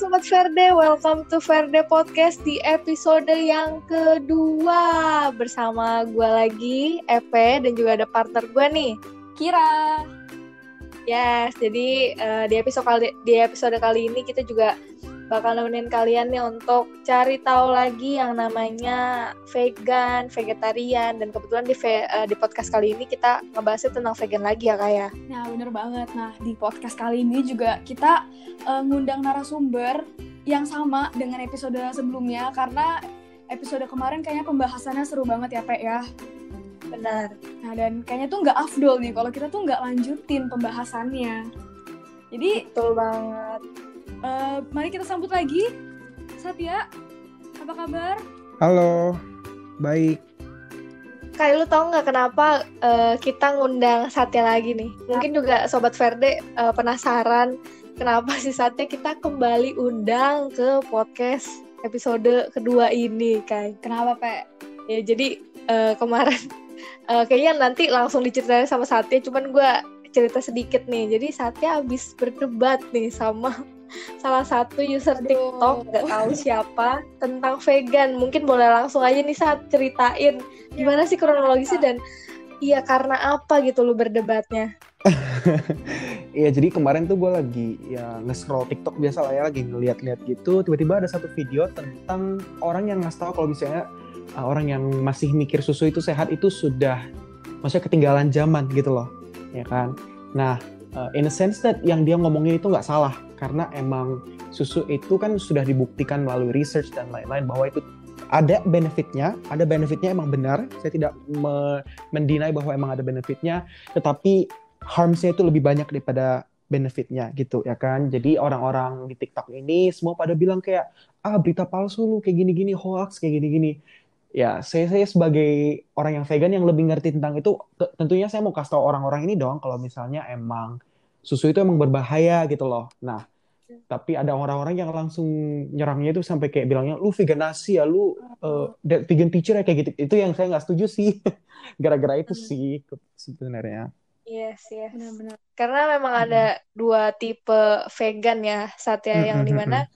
Sobat Verde, welcome to Verde Podcast di episode yang kedua. Bersama gue lagi, Epe, dan juga ada partner gue nih Kira. Yes, jadi uh, di episode kali di episode kali ini kita juga bakal nemenin kalian nih untuk cari tahu lagi yang namanya vegan, vegetarian dan kebetulan di uh, di podcast kali ini kita ngebahasnya tentang vegan lagi ya kak ya. Nah bener banget. Nah di podcast kali ini juga kita uh, ngundang narasumber yang sama dengan episode sebelumnya karena episode kemarin kayaknya pembahasannya seru banget ya Pak ya. Benar. Nah dan kayaknya tuh nggak afdol nih kalau kita tuh nggak lanjutin pembahasannya. Jadi betul banget Uh, mari kita sambut lagi Satya. Apa kabar? Halo, baik. Kayak lu tau nggak kenapa uh, kita ngundang Satya lagi nih? Mungkin juga Sobat Verde uh, penasaran kenapa sih Satya kita kembali undang ke podcast episode kedua ini, Kai. Kenapa, Pe? Ya, jadi uh, kemarin uh, kayaknya nanti langsung diceritain sama Satya, cuman gue cerita sedikit nih. Jadi Satya habis berdebat nih sama salah satu user Aduh. TikTok nggak tahu siapa tentang vegan. Mungkin boleh langsung aja nih saat ceritain gimana sih kronologisnya dan iya karena apa gitu lu berdebatnya. Iya jadi kemarin tuh gue lagi ya nge-scroll TikTok biasa lah ya lagi ngeliat-liat gitu tiba-tiba ada satu video tentang orang yang ngasih tahu kalau misalnya uh, orang yang masih mikir susu itu sehat itu sudah maksudnya ketinggalan zaman gitu loh ya kan. Nah uh, in a sense that yang dia ngomongin itu nggak salah karena emang susu itu kan sudah dibuktikan melalui research dan lain-lain bahwa itu ada benefitnya, ada benefitnya emang benar. Saya tidak me mendinai bahwa emang ada benefitnya, tetapi harmsnya itu lebih banyak daripada benefitnya gitu ya kan. Jadi orang-orang di TikTok ini semua pada bilang kayak ah berita palsu lu kayak gini-gini hoax kayak gini-gini. Ya saya saya sebagai orang yang vegan yang lebih ngerti tentang itu tentunya saya mau kasih tahu orang-orang ini dong kalau misalnya emang susu itu emang berbahaya gitu loh. Nah tapi ada orang-orang yang langsung nyerangnya itu sampai kayak bilangnya lu veganasi ya lu uh, vegan teacher ya kayak gitu itu yang saya nggak setuju sih gara-gara itu hmm. sih sebenarnya Yes, yes. Benar-benar. Karena memang hmm. ada dua tipe vegan ya, saat ya yang di mana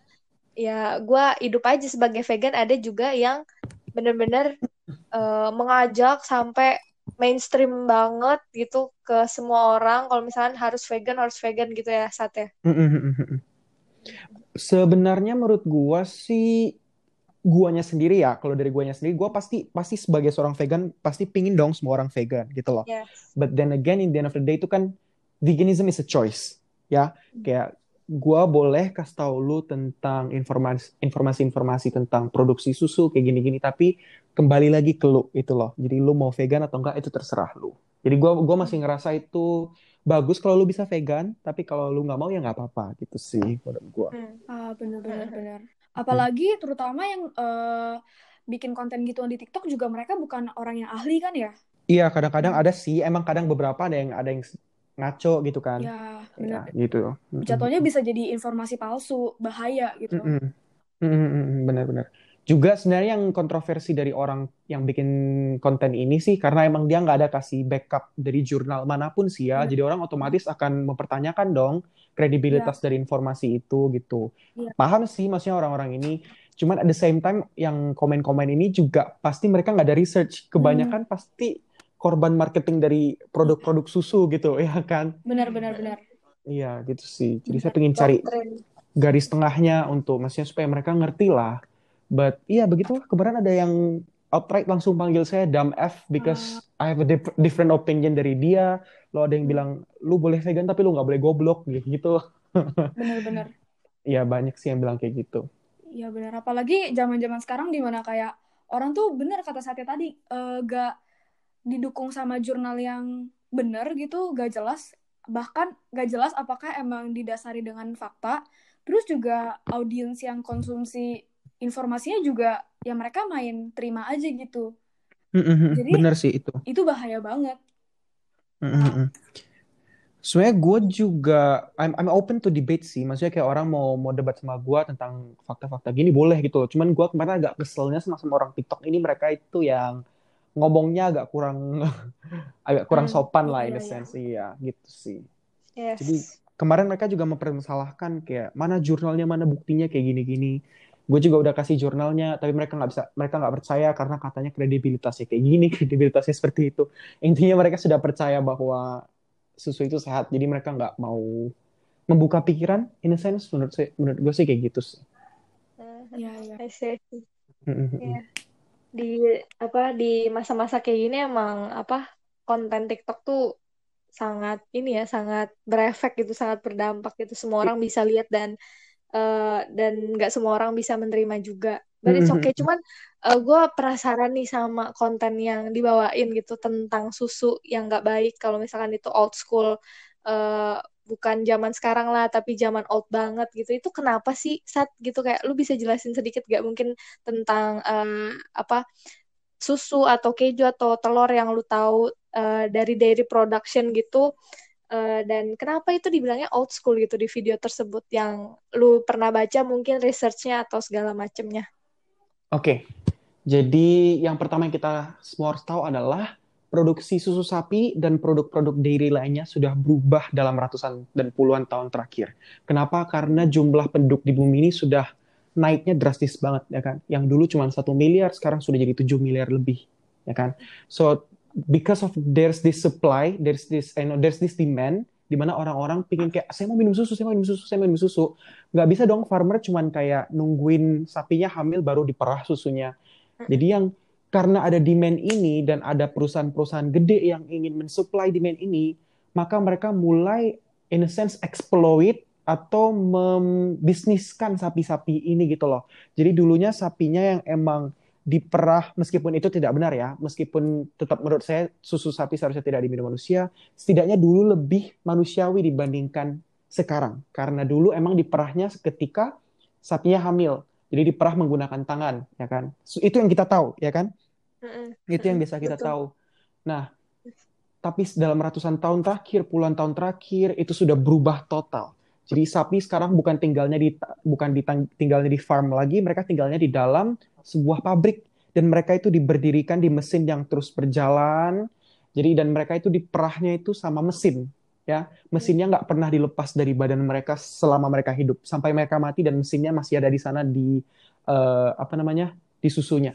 ya gue hidup aja sebagai vegan, ada juga yang benar-benar uh, mengajak sampai mainstream banget gitu ke semua orang. Kalau misalnya harus vegan, harus vegan gitu ya, saat ya. Sebenarnya menurut gua sih guanya sendiri ya kalau dari guanya sendiri gua pasti pasti sebagai seorang vegan pasti pingin dong semua orang vegan gitu loh yes. but then again in the end of the day itu kan veganism is a choice ya hmm. kayak gua boleh kasih tau lu tentang informasi informasi informasi tentang produksi susu kayak gini-gini tapi kembali lagi ke lu itu loh. Jadi lu mau vegan atau enggak itu terserah lu. Jadi gua gua masih ngerasa itu bagus kalau lu bisa vegan tapi kalau lu nggak mau ya nggak apa-apa gitu sih menurut gua. Hmm. ah benar-benar benar apalagi hmm. terutama yang uh, bikin konten gitu di TikTok juga mereka bukan orang yang ahli kan ya? Iya kadang-kadang ada sih emang kadang beberapa ada yang ada yang ngaco gitu kan ya benar ya, gitu jatuhnya bisa jadi informasi palsu bahaya gitu mm -mm. benar-benar juga sebenarnya yang kontroversi dari orang yang bikin konten ini sih karena emang dia nggak ada kasih backup dari jurnal mana pun sih ya. Hmm. Jadi orang otomatis akan mempertanyakan dong kredibilitas ya. dari informasi itu gitu. Ya. Paham sih maksudnya orang-orang ini. Cuman at the same time yang komen-komen ini juga pasti mereka nggak ada research. Kebanyakan hmm. pasti korban marketing dari produk-produk susu gitu ya kan. Benar-benar benar. Iya gitu sih. Jadi saya pengen cari garis tengahnya untuk maksudnya supaya mereka ngerti lah. But iya begitu kemarin ada yang outright langsung panggil saya dumb F because uh. I have a diff different opinion dari dia. Lo ada yang bilang lu boleh vegan tapi lu nggak boleh goblok gitu. Bener-bener Iya banyak sih yang bilang kayak gitu. Iya benar. Apalagi zaman-zaman sekarang di mana kayak orang tuh bener kata saya tadi uh, gak didukung sama jurnal yang bener gitu gak jelas bahkan gak jelas apakah emang didasari dengan fakta terus juga audiens yang konsumsi informasinya juga ya mereka main terima aja gitu. Mm-hmm. Jadi bener sih itu. Itu bahaya banget. Mm-hmm. Sebenarnya gue juga I'm I'm open to debate sih. Maksudnya kayak orang mau mau debat sama gue tentang fakta-fakta gini boleh gitu loh. Cuman gue kemarin agak keselnya sama sama orang TikTok ini mereka itu yang ngomongnya agak kurang agak kurang hmm, sopan lah in a iya, iya. sense iya gitu sih. Yes. Jadi kemarin mereka juga mempermasalahkan kayak mana jurnalnya mana buktinya kayak gini-gini gue juga udah kasih jurnalnya tapi mereka nggak bisa mereka nggak percaya karena katanya kredibilitasnya kayak gini kredibilitasnya seperti itu intinya mereka sudah percaya bahwa susu itu sehat jadi mereka nggak mau membuka pikiran in a sense menurut saya menurut gue sih kayak gitu sih Iya, iya. I see, I see. Mm-mm. Di apa di masa-masa kayak gini emang apa konten TikTok tuh sangat ini ya sangat berefek gitu sangat berdampak gitu. Semua orang bisa lihat dan eh, dan nggak semua orang bisa menerima juga. But it's okay. Cuman gue penasaran nih sama konten yang dibawain gitu tentang susu yang nggak baik. Kalau misalkan itu old school eh, bukan zaman sekarang lah tapi zaman old banget gitu. Itu kenapa sih saat gitu kayak lu bisa jelasin sedikit gak mungkin tentang eh, apa susu atau keju atau telur yang lu tahu eh, dari dairy production gitu? Eh, dan kenapa itu dibilangnya old school gitu di video tersebut yang lu pernah baca mungkin researchnya atau segala macemnya? Oke, jadi yang pertama yang kita semua harus tahu adalah produksi susu sapi dan produk-produk dairy lainnya sudah berubah dalam ratusan dan puluhan tahun terakhir. Kenapa? Karena jumlah penduduk di bumi ini sudah naiknya drastis banget, ya kan? Yang dulu cuma satu miliar, sekarang sudah jadi 7 miliar lebih, ya kan? So because of there's this supply, there's this, you know, there's this demand, di mana orang-orang pingin kayak saya mau minum susu, saya mau minum susu, saya mau minum susu. Nggak bisa dong farmer cuman kayak nungguin sapinya hamil baru diperah susunya. Jadi yang karena ada demand ini dan ada perusahaan-perusahaan gede yang ingin mensuplai demand ini, maka mereka mulai in a sense exploit atau membisniskan sapi-sapi ini gitu loh. Jadi dulunya sapinya yang emang diperah meskipun itu tidak benar ya, meskipun tetap menurut saya susu sapi seharusnya tidak diminum manusia, setidaknya dulu lebih manusiawi dibandingkan sekarang. Karena dulu emang diperahnya ketika sapinya hamil. Jadi diperah menggunakan tangan, ya kan? Itu yang kita tahu, ya kan? Itu yang biasa kita Betul. tahu. Nah, tapi dalam ratusan tahun terakhir, puluhan tahun terakhir itu sudah berubah total. Jadi sapi sekarang bukan tinggalnya di bukan di tinggalnya di farm lagi, mereka tinggalnya di dalam sebuah pabrik dan mereka itu diberdirikan di mesin yang terus berjalan. Jadi dan mereka itu diperahnya itu sama mesin, ya. Mesinnya nggak pernah dilepas dari badan mereka selama mereka hidup sampai mereka mati dan mesinnya masih ada di sana di eh, apa namanya di susunya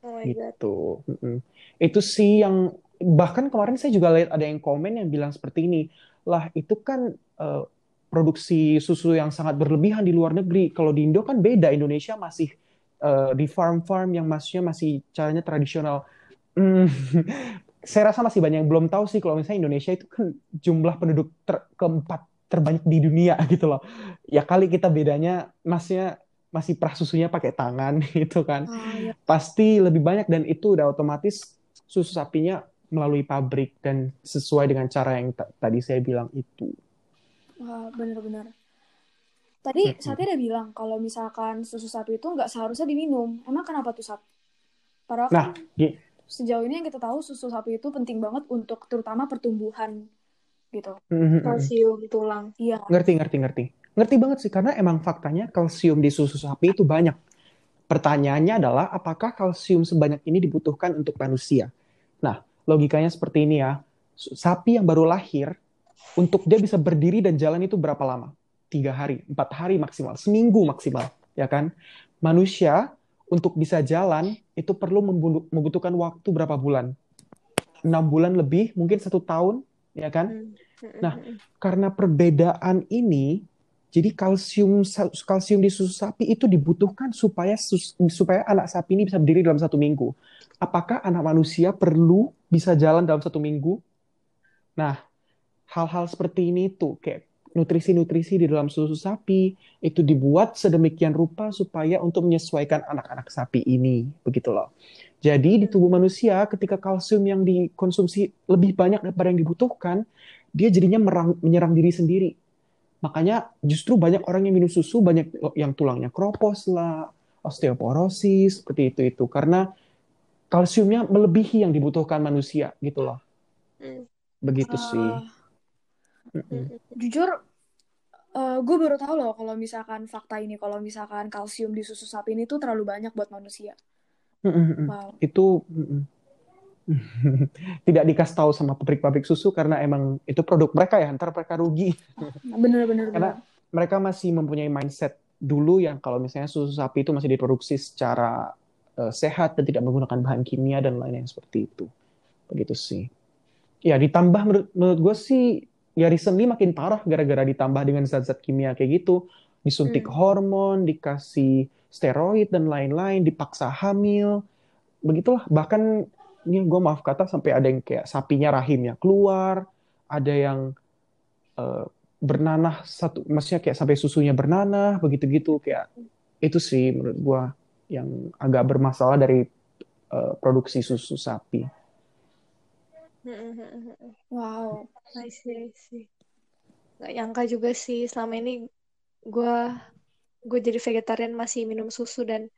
Oh gitu. Mm-mm. Itu sih yang bahkan kemarin saya juga lihat ada yang komen yang bilang seperti ini. Lah itu kan eh, produksi susu yang sangat berlebihan di luar negeri. Kalau di Indo kan beda. Indonesia masih eh, di farm-farm yang maksudnya masih caranya tradisional. Hmm, saya rasa masih banyak yang belum tahu sih kalau misalnya Indonesia itu kan jumlah penduduk ter- keempat terbanyak di dunia gitu loh. Ya kali kita bedanya masnya masih perah susunya pakai tangan gitu kan Ah, iya. pasti lebih banyak dan itu udah otomatis susu sapinya melalui pabrik dan sesuai dengan cara yang ta- tadi saya bilang itu. Wah, bener-bener. Tadi. Satya udah bilang kalau misalkan susu sapi itu nggak seharusnya diminum. Emang kenapa tuh Sat? Padahal Nah, kan sejauh ini yang kita tahu susu sapi itu penting banget untuk terutama pertumbuhan gitu. kalsium tulang Iya. ngerti ngerti ngerti. Ngerti banget sih karena emang faktanya kalsium di susu sapi itu banyak. Pertanyaannya adalah apakah kalsium sebanyak ini dibutuhkan untuk manusia? Nah, logikanya seperti ini ya. Sapi yang baru lahir untuk dia bisa berdiri dan jalan itu berapa lama? Tiga hari, empat hari maksimal, seminggu maksimal, ya kan? Manusia untuk bisa jalan itu perlu membu- membutuhkan waktu berapa bulan? Enam bulan lebih, mungkin satu tahun, ya kan? Hmm. Nah, karena perbedaan ini, jadi kalsium kalsium di susu sapi itu dibutuhkan supaya supaya anak sapi ini bisa berdiri dalam satu minggu. Apakah anak manusia perlu bisa jalan dalam satu minggu? Nah, hal-hal seperti ini tuh kayak nutrisi-nutrisi di dalam susu sapi itu dibuat sedemikian rupa supaya untuk menyesuaikan anak-anak sapi ini, begitu loh. Jadi di tubuh manusia ketika kalsium yang dikonsumsi lebih banyak daripada yang dibutuhkan, dia jadinya merang- menyerang diri sendiri. Makanya justru banyak orang yang minum susu banyak yang tulangnya kropos lah, osteoporosis seperti itu itu karena kalsiumnya melebihi yang dibutuhkan manusia gitu loh. Hmm. Begitu sih. Ah, Mm-mm. jujur gue baru tahu loh kalau misalkan fakta ini kalau misalkan kalsium di susu sapi ini tuh terlalu banyak buat manusia. Mm-mm. Wow. Itu mm-mm. tidak dikasih tahu sama pabrik-pabrik susu karena emang itu produk mereka ya, ntar mereka rugi. Bener-bener. Karena mereka masih mempunyai mindset dulu yang kalau misalnya susu sapi itu masih diproduksi secara uh, sehat dan tidak menggunakan bahan kimia dan lain-lain seperti itu. Begitu sih. Ya ditambah menurut, menurut gue sih ya recently makin parah gara-gara ditambah dengan zat-zat kimia kayak gitu. Disuntik hmm. hormon, dikasih steroid dan lain-lain, dipaksa hamil. Begitulah. Bahkan ini gue maaf kata sampai ada yang kayak sapinya rahimnya keluar, ada yang uh, bernanah satu, maksudnya kayak sampai susunya bernanah, begitu gitu kayak itu sih menurut gue yang agak bermasalah dari uh, produksi susu sapi. Wow, I see, I see. Gak nyangka juga sih selama ini gue gue jadi vegetarian masih minum susu dan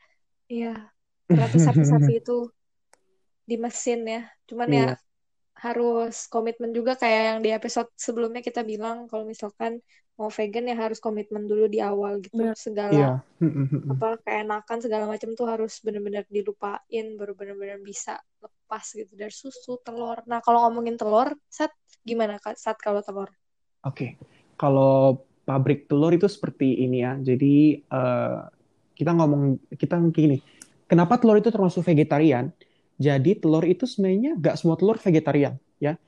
ya ternyata sapi-sapi itu di mesin ya. Cuman yeah. ya iya. harus komitmen juga kayak yang di episode sebelumnya kita bilang kalau misalkan mau vegan ya harus komitmen dulu di awal gitu yeah. segala yeah. apa keenakan segala macam tuh harus benar-benar dilupain baru benar-benar bisa lepas gitu dari susu telur nah kalau ngomongin telur saat gimana saat kalau telur oke okay. kalau pabrik telur itu seperti ini ya jadi uh, kita ngomong kita gini kenapa telur itu termasuk vegetarian jadi telur itu sebenarnya nggak semua telur vegetarian ya.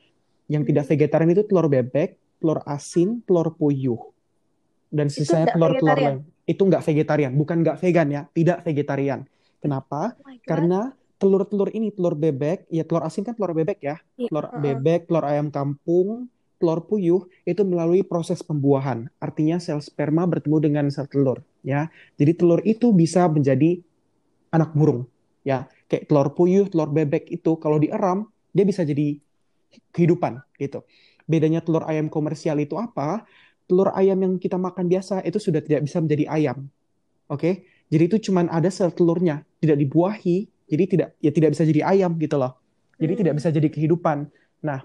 Yang tidak vegetarian itu telur bebek, telur asin, telur puyuh. Dan sisanya telur-telur lain. Itu nggak vegetarian, bukan nggak vegan ya, tidak vegetarian. Kenapa? Oh Karena telur-telur ini telur bebek, ya telur asin kan telur bebek ya. Yeah. Telur -uh. bebek, telur ayam kampung, telur puyuh itu melalui proses pembuahan. Artinya sel sperma bertemu dengan sel telur, ya. Jadi telur itu bisa menjadi anak burung, ya kayak telur puyuh, telur bebek itu kalau dieram dia bisa jadi kehidupan gitu. Bedanya telur ayam komersial itu apa? Telur ayam yang kita makan biasa itu sudah tidak bisa menjadi ayam. Oke? Okay? Jadi itu cuma ada sel telurnya, tidak dibuahi, jadi tidak ya tidak bisa jadi ayam gitu loh. Jadi hmm. tidak bisa jadi kehidupan. Nah,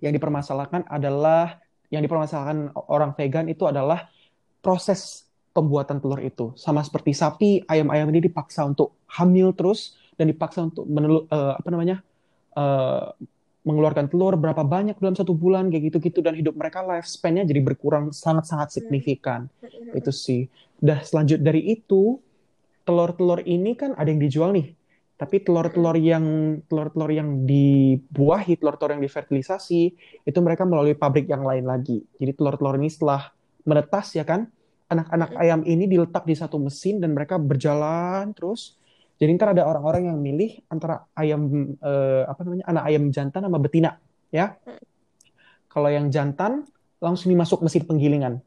yang dipermasalahkan adalah yang dipermasalahkan orang vegan itu adalah proses pembuatan telur itu. Sama seperti sapi, ayam-ayam ini dipaksa untuk hamil terus dan dipaksa untuk menelu, uh, apa namanya uh, mengeluarkan telur berapa banyak dalam satu bulan kayak gitu-gitu dan hidup mereka lifespan-nya jadi berkurang sangat-sangat signifikan. Itu sih. Dah selanjut dari itu telur-telur ini kan ada yang dijual nih tapi telur-telur yang telur-telur yang dibuahi, telur-telur yang difertilisasi itu mereka melalui pabrik yang lain lagi. Jadi telur-telur ini setelah menetas ya kan, anak-anak ayam ini diletak di satu mesin dan mereka berjalan terus jadi ntar ada orang-orang yang milih antara ayam eh, apa namanya anak ayam jantan sama betina, ya. Hmm. Kalau yang jantan langsung dimasuk mesin penggilingan.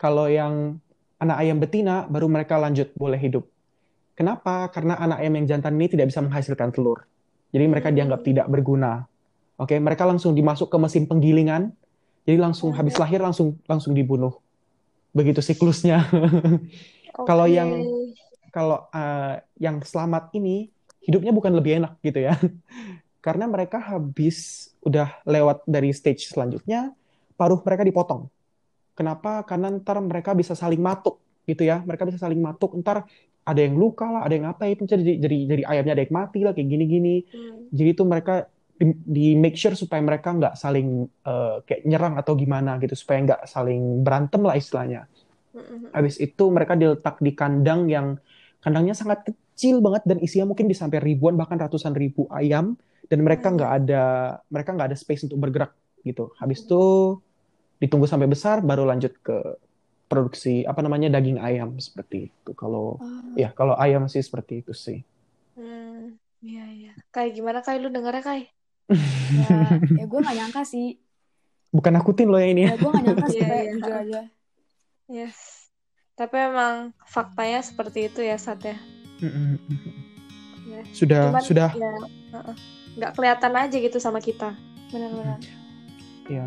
Kalau yang anak ayam betina baru mereka lanjut boleh hidup. Kenapa? Karena anak ayam yang jantan ini tidak bisa menghasilkan telur. Jadi mereka dianggap hmm. tidak berguna. Oke, mereka langsung dimasuk ke mesin penggilingan. Jadi langsung hmm. habis lahir langsung langsung dibunuh. Begitu siklusnya. Okay. Kalau yang kalau uh, yang selamat ini hidupnya bukan lebih enak gitu ya. Karena mereka habis udah lewat dari stage selanjutnya, paruh mereka dipotong. Kenapa? Karena ntar mereka bisa saling matuk gitu ya. Mereka bisa saling matuk. Ntar ada yang luka lah, ada yang apa itu jadi jadi jadi ayamnya ada yang mati lah kayak gini-gini. Hmm. Jadi itu mereka di, di make sure supaya mereka nggak saling uh, kayak nyerang atau gimana gitu supaya nggak saling berantem lah istilahnya. Hmm. Habis itu mereka diletak di kandang yang kandangnya sangat kecil banget dan isinya mungkin bisa sampai ribuan bahkan ratusan ribu ayam. Dan mereka hmm. nggak ada mereka nggak ada space untuk bergerak gitu. Habis itu ditunggu sampai besar baru lanjut ke produksi apa namanya daging ayam seperti itu. Kalau oh. ya kalau ayam sih seperti itu sih. Hmm iya iya. Kayak gimana kayak lu dengarnya kayak ya, ya gue gak nyangka sih. Bukan nakutin lo ya ini ya, ya gue gak nyangka sih kayak iya, jujur aja. Yes tapi emang faktanya seperti itu ya Sat ya. ya. Sudah Cuman, sudah ya, nggak kelihatan aja gitu sama kita. Benar-benar. Ya,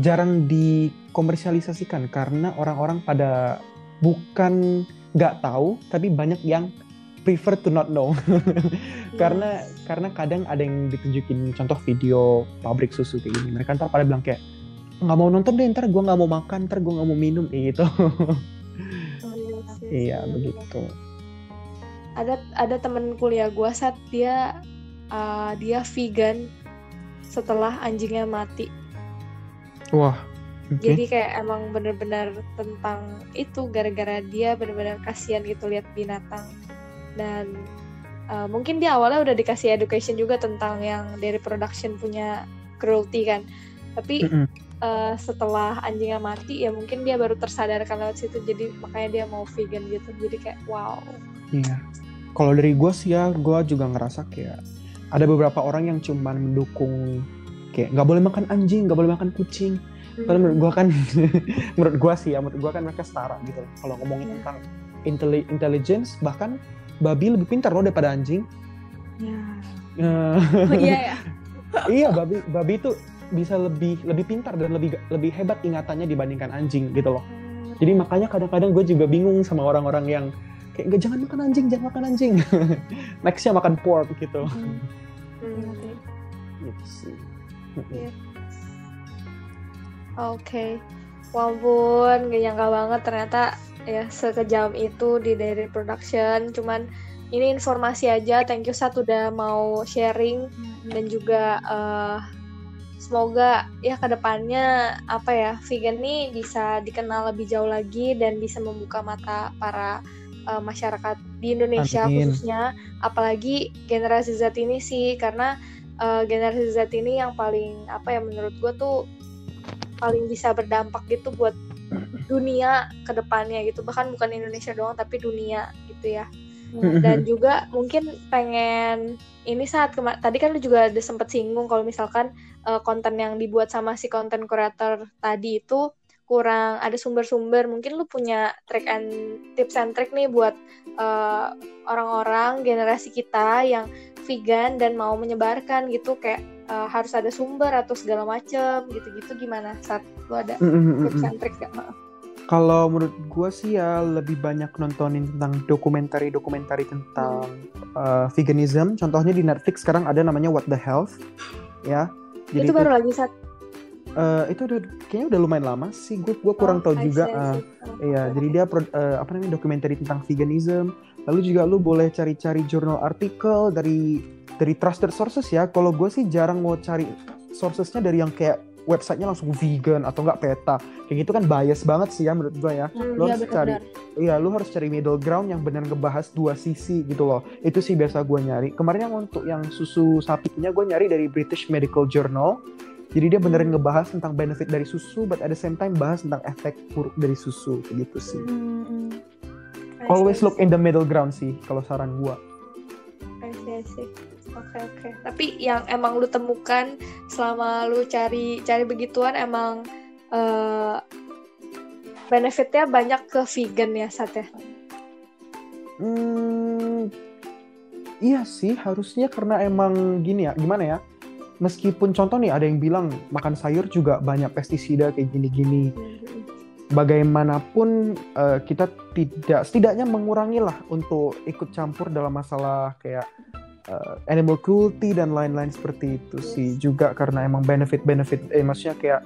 jarang dikomersialisasikan karena orang-orang pada bukan nggak tahu, tapi banyak yang prefer to not know. karena karena kadang ada yang ditunjukin contoh video pabrik susu kayak gini. Mereka ntar pada bilang kayak nggak mau nonton deh, ntar gue nggak mau makan, ntar gue nggak mau minum gitu. iya begitu ada ada temen kuliah gue saat dia uh, dia vegan setelah anjingnya mati. Wah. Okay. Jadi kayak emang bener-bener tentang itu gara-gara dia bener-bener kasihan gitu lihat binatang dan uh, mungkin dia awalnya udah dikasih education juga tentang yang dari production punya cruelty kan tapi mm -hmm. Uh, setelah anjingnya mati ya mungkin dia baru tersadarkan lewat situ jadi makanya dia mau vegan gitu. Jadi kayak wow. Iya. Kalau dari gue sih ya gue juga ngerasa kayak ada beberapa orang yang cuman mendukung kayak nggak boleh makan anjing nggak boleh makan kucing. Karena menurut gue kan menurut gue sih ya menurut gue kan mereka setara gitu kalau ngomongin yeah. tentang intelligence bahkan babi lebih pintar loh daripada anjing. Ya. Uh, oh, iya ya. Iya babi babi itu bisa lebih lebih pintar dan lebih lebih hebat ingatannya dibandingkan anjing gitu loh oh. jadi makanya kadang-kadang gue juga bingung sama orang-orang yang kayak gak jangan makan anjing jangan makan anjing nextnya makan pork gitu hmm. Hmm. gitu sih yeah. Oke, okay. walaupun gak nyangka banget ternyata ya sekejam itu di dari production. Cuman ini informasi aja. Thank you Sat udah mau sharing dan juga uh, semoga ya ke depannya apa ya vegan nih bisa dikenal lebih jauh lagi dan bisa membuka mata para uh, masyarakat di Indonesia Amin. khususnya. Apalagi generasi Z ini sih karena uh, generasi Z ini yang paling apa ya menurut gue tuh paling bisa berdampak gitu buat dunia ke depannya gitu bahkan bukan Indonesia doang tapi dunia gitu ya dan juga mungkin pengen ini saat tadi kan lu juga ada sempet singgung kalau misalkan uh, konten yang dibuat sama si konten creator tadi itu kurang ada sumber-sumber. Mungkin lu punya trick and tips and trick nih buat eh, orang-orang generasi kita yang vegan dan mau menyebarkan gitu kayak uh, harus ada sumber atau segala macem gitu-gitu. Gimana saat lu ada tips and trick gak? Kalau menurut gue sih ya lebih banyak nontonin tentang dokumentari-dokumentari tentang uh, veganism. Contohnya di Netflix sekarang ada namanya What the Health, ya. Jadi itu, itu baru lagi saat uh, itu udah kayaknya udah lumayan lama sih. Gue gue kurang oh, tahu juga uh, iya jadi dia pro, uh, apa namanya dokumenter tentang veganism. Lalu juga lu boleh cari-cari jurnal artikel dari dari trusted sources ya. Kalau gue sih jarang mau cari sourcesnya dari yang kayak websitenya langsung vegan atau enggak peta kayak gitu kan bias banget sih ya menurut gue ya hmm, lu ya, harus cari iya lu harus cari middle ground yang benar ngebahas dua sisi gitu loh itu sih biasa gue nyari kemarin yang untuk yang susu sapi punya gue nyari dari British Medical Journal jadi dia beneran hmm. ngebahas tentang benefit dari susu, but at the same time bahas tentang efek buruk dari susu, gitu sih. Mm -hmm. Always look in the middle ground sih, kalau saran. I see, Oke okay, oke. Okay. Tapi yang emang lu temukan selama lu cari cari begituan emang uh, benefitnya banyak ke vegan ya saat ya? Hmm, iya sih harusnya karena emang gini ya gimana ya meskipun contoh nih ada yang bilang makan sayur juga banyak pestisida kayak gini-gini bagaimanapun uh, kita tidak setidaknya mengurangi lah untuk ikut campur dalam masalah kayak uh, animal cruelty dan lain-lain seperti itu sih. Juga karena emang benefit-benefit eh maksudnya kayak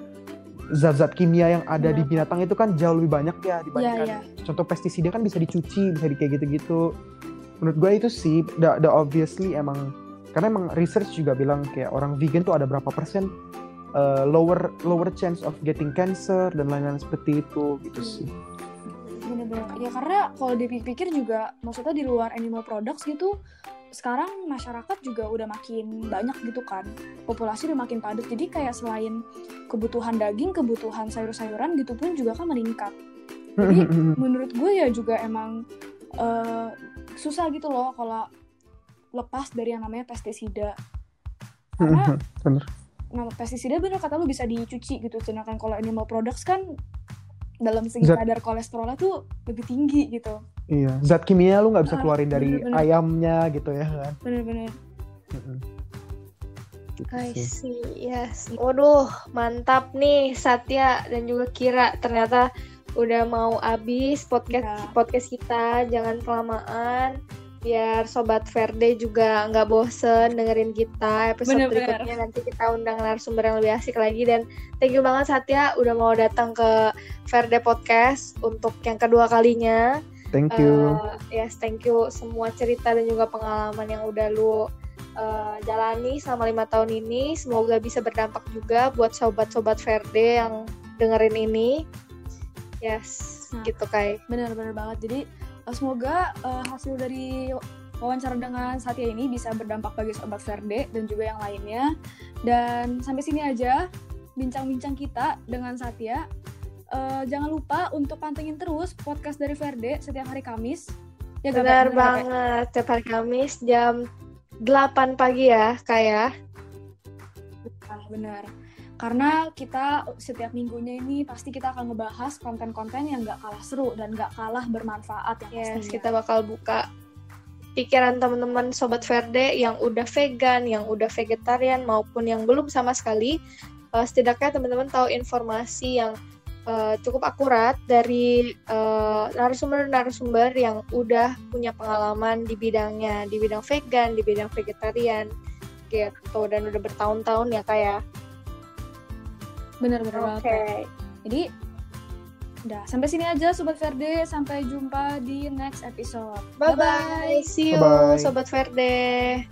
zat-zat kimia yang ada yeah. di binatang itu kan jauh lebih banyak ya dibandingkan yeah, yeah. contoh pestisida kan bisa dicuci bisa di kayak gitu-gitu. Menurut gue itu sih the, the obviously emang karena emang research juga bilang kayak orang vegan tuh ada berapa persen uh, lower lower chance of getting cancer dan lain-lain seperti itu gitu sih. Bener-bener. Ya karena kalau dipikir juga maksudnya di luar animal products gitu sekarang masyarakat juga udah makin banyak gitu kan. Populasi udah makin padat. Jadi kayak selain kebutuhan daging kebutuhan sayur-sayuran gitu pun juga kan meningkat. Jadi menurut gue ya juga emang uh, susah gitu loh kalau lepas dari yang namanya pestisida. Karena bener. nama pestisida bener kata lu bisa dicuci gitu. Sedangkan kalau animal products kan dalam segi kadar kolesterolnya tuh lebih tinggi gitu iya zat kimia lu nggak bisa ah, keluarin dari bener, bener. ayamnya gitu ya kan bener-bener Gitu I see, yes. Waduh, mantap nih Satya dan juga Kira. Ternyata udah mau habis podcast ya. podcast kita. Jangan kelamaan biar sobat Verde juga nggak bosen dengerin kita episode bener, berikutnya bener. nanti kita undang narasumber yang lebih asik lagi dan thank you banget Satya udah mau datang ke Verde Podcast untuk yang kedua kalinya thank you uh, yes thank you semua cerita dan juga pengalaman yang udah lu uh, jalani selama lima tahun ini. Semoga bisa berdampak juga buat sobat-sobat Verde yang dengerin ini. Yes, nah, gitu kayak. Bener-bener banget. Jadi uh, semoga uh, hasil dari wawancara dengan Satya ini bisa berdampak bagi sobat Verde dan juga yang lainnya. Dan sampai sini aja bincang-bincang kita dengan Satya. Uh, jangan lupa untuk pantengin terus podcast dari Verde setiap hari Kamis. Ya, benar, benar banget. Setiap hari Kamis jam 8 pagi ya, kayak. Ah, benar. Karena kita setiap minggunya ini pasti kita akan ngebahas konten-konten yang gak kalah seru dan gak kalah bermanfaat ya yes, kita bakal buka pikiran teman-teman sobat Verde yang udah vegan, yang udah vegetarian maupun yang belum sama sekali uh, setidaknya teman-teman tahu informasi yang uh, cukup akurat dari narasumber-narasumber uh, yang udah punya pengalaman di bidangnya, di bidang vegan, di bidang vegetarian gitu dan udah bertahun-tahun ya kayak. Bener-bener Oke. Okay. Jadi Udah, sampai sini aja Sobat Verde. Sampai jumpa di next episode. Bye-bye. See you, Bye -bye. Sobat Verde.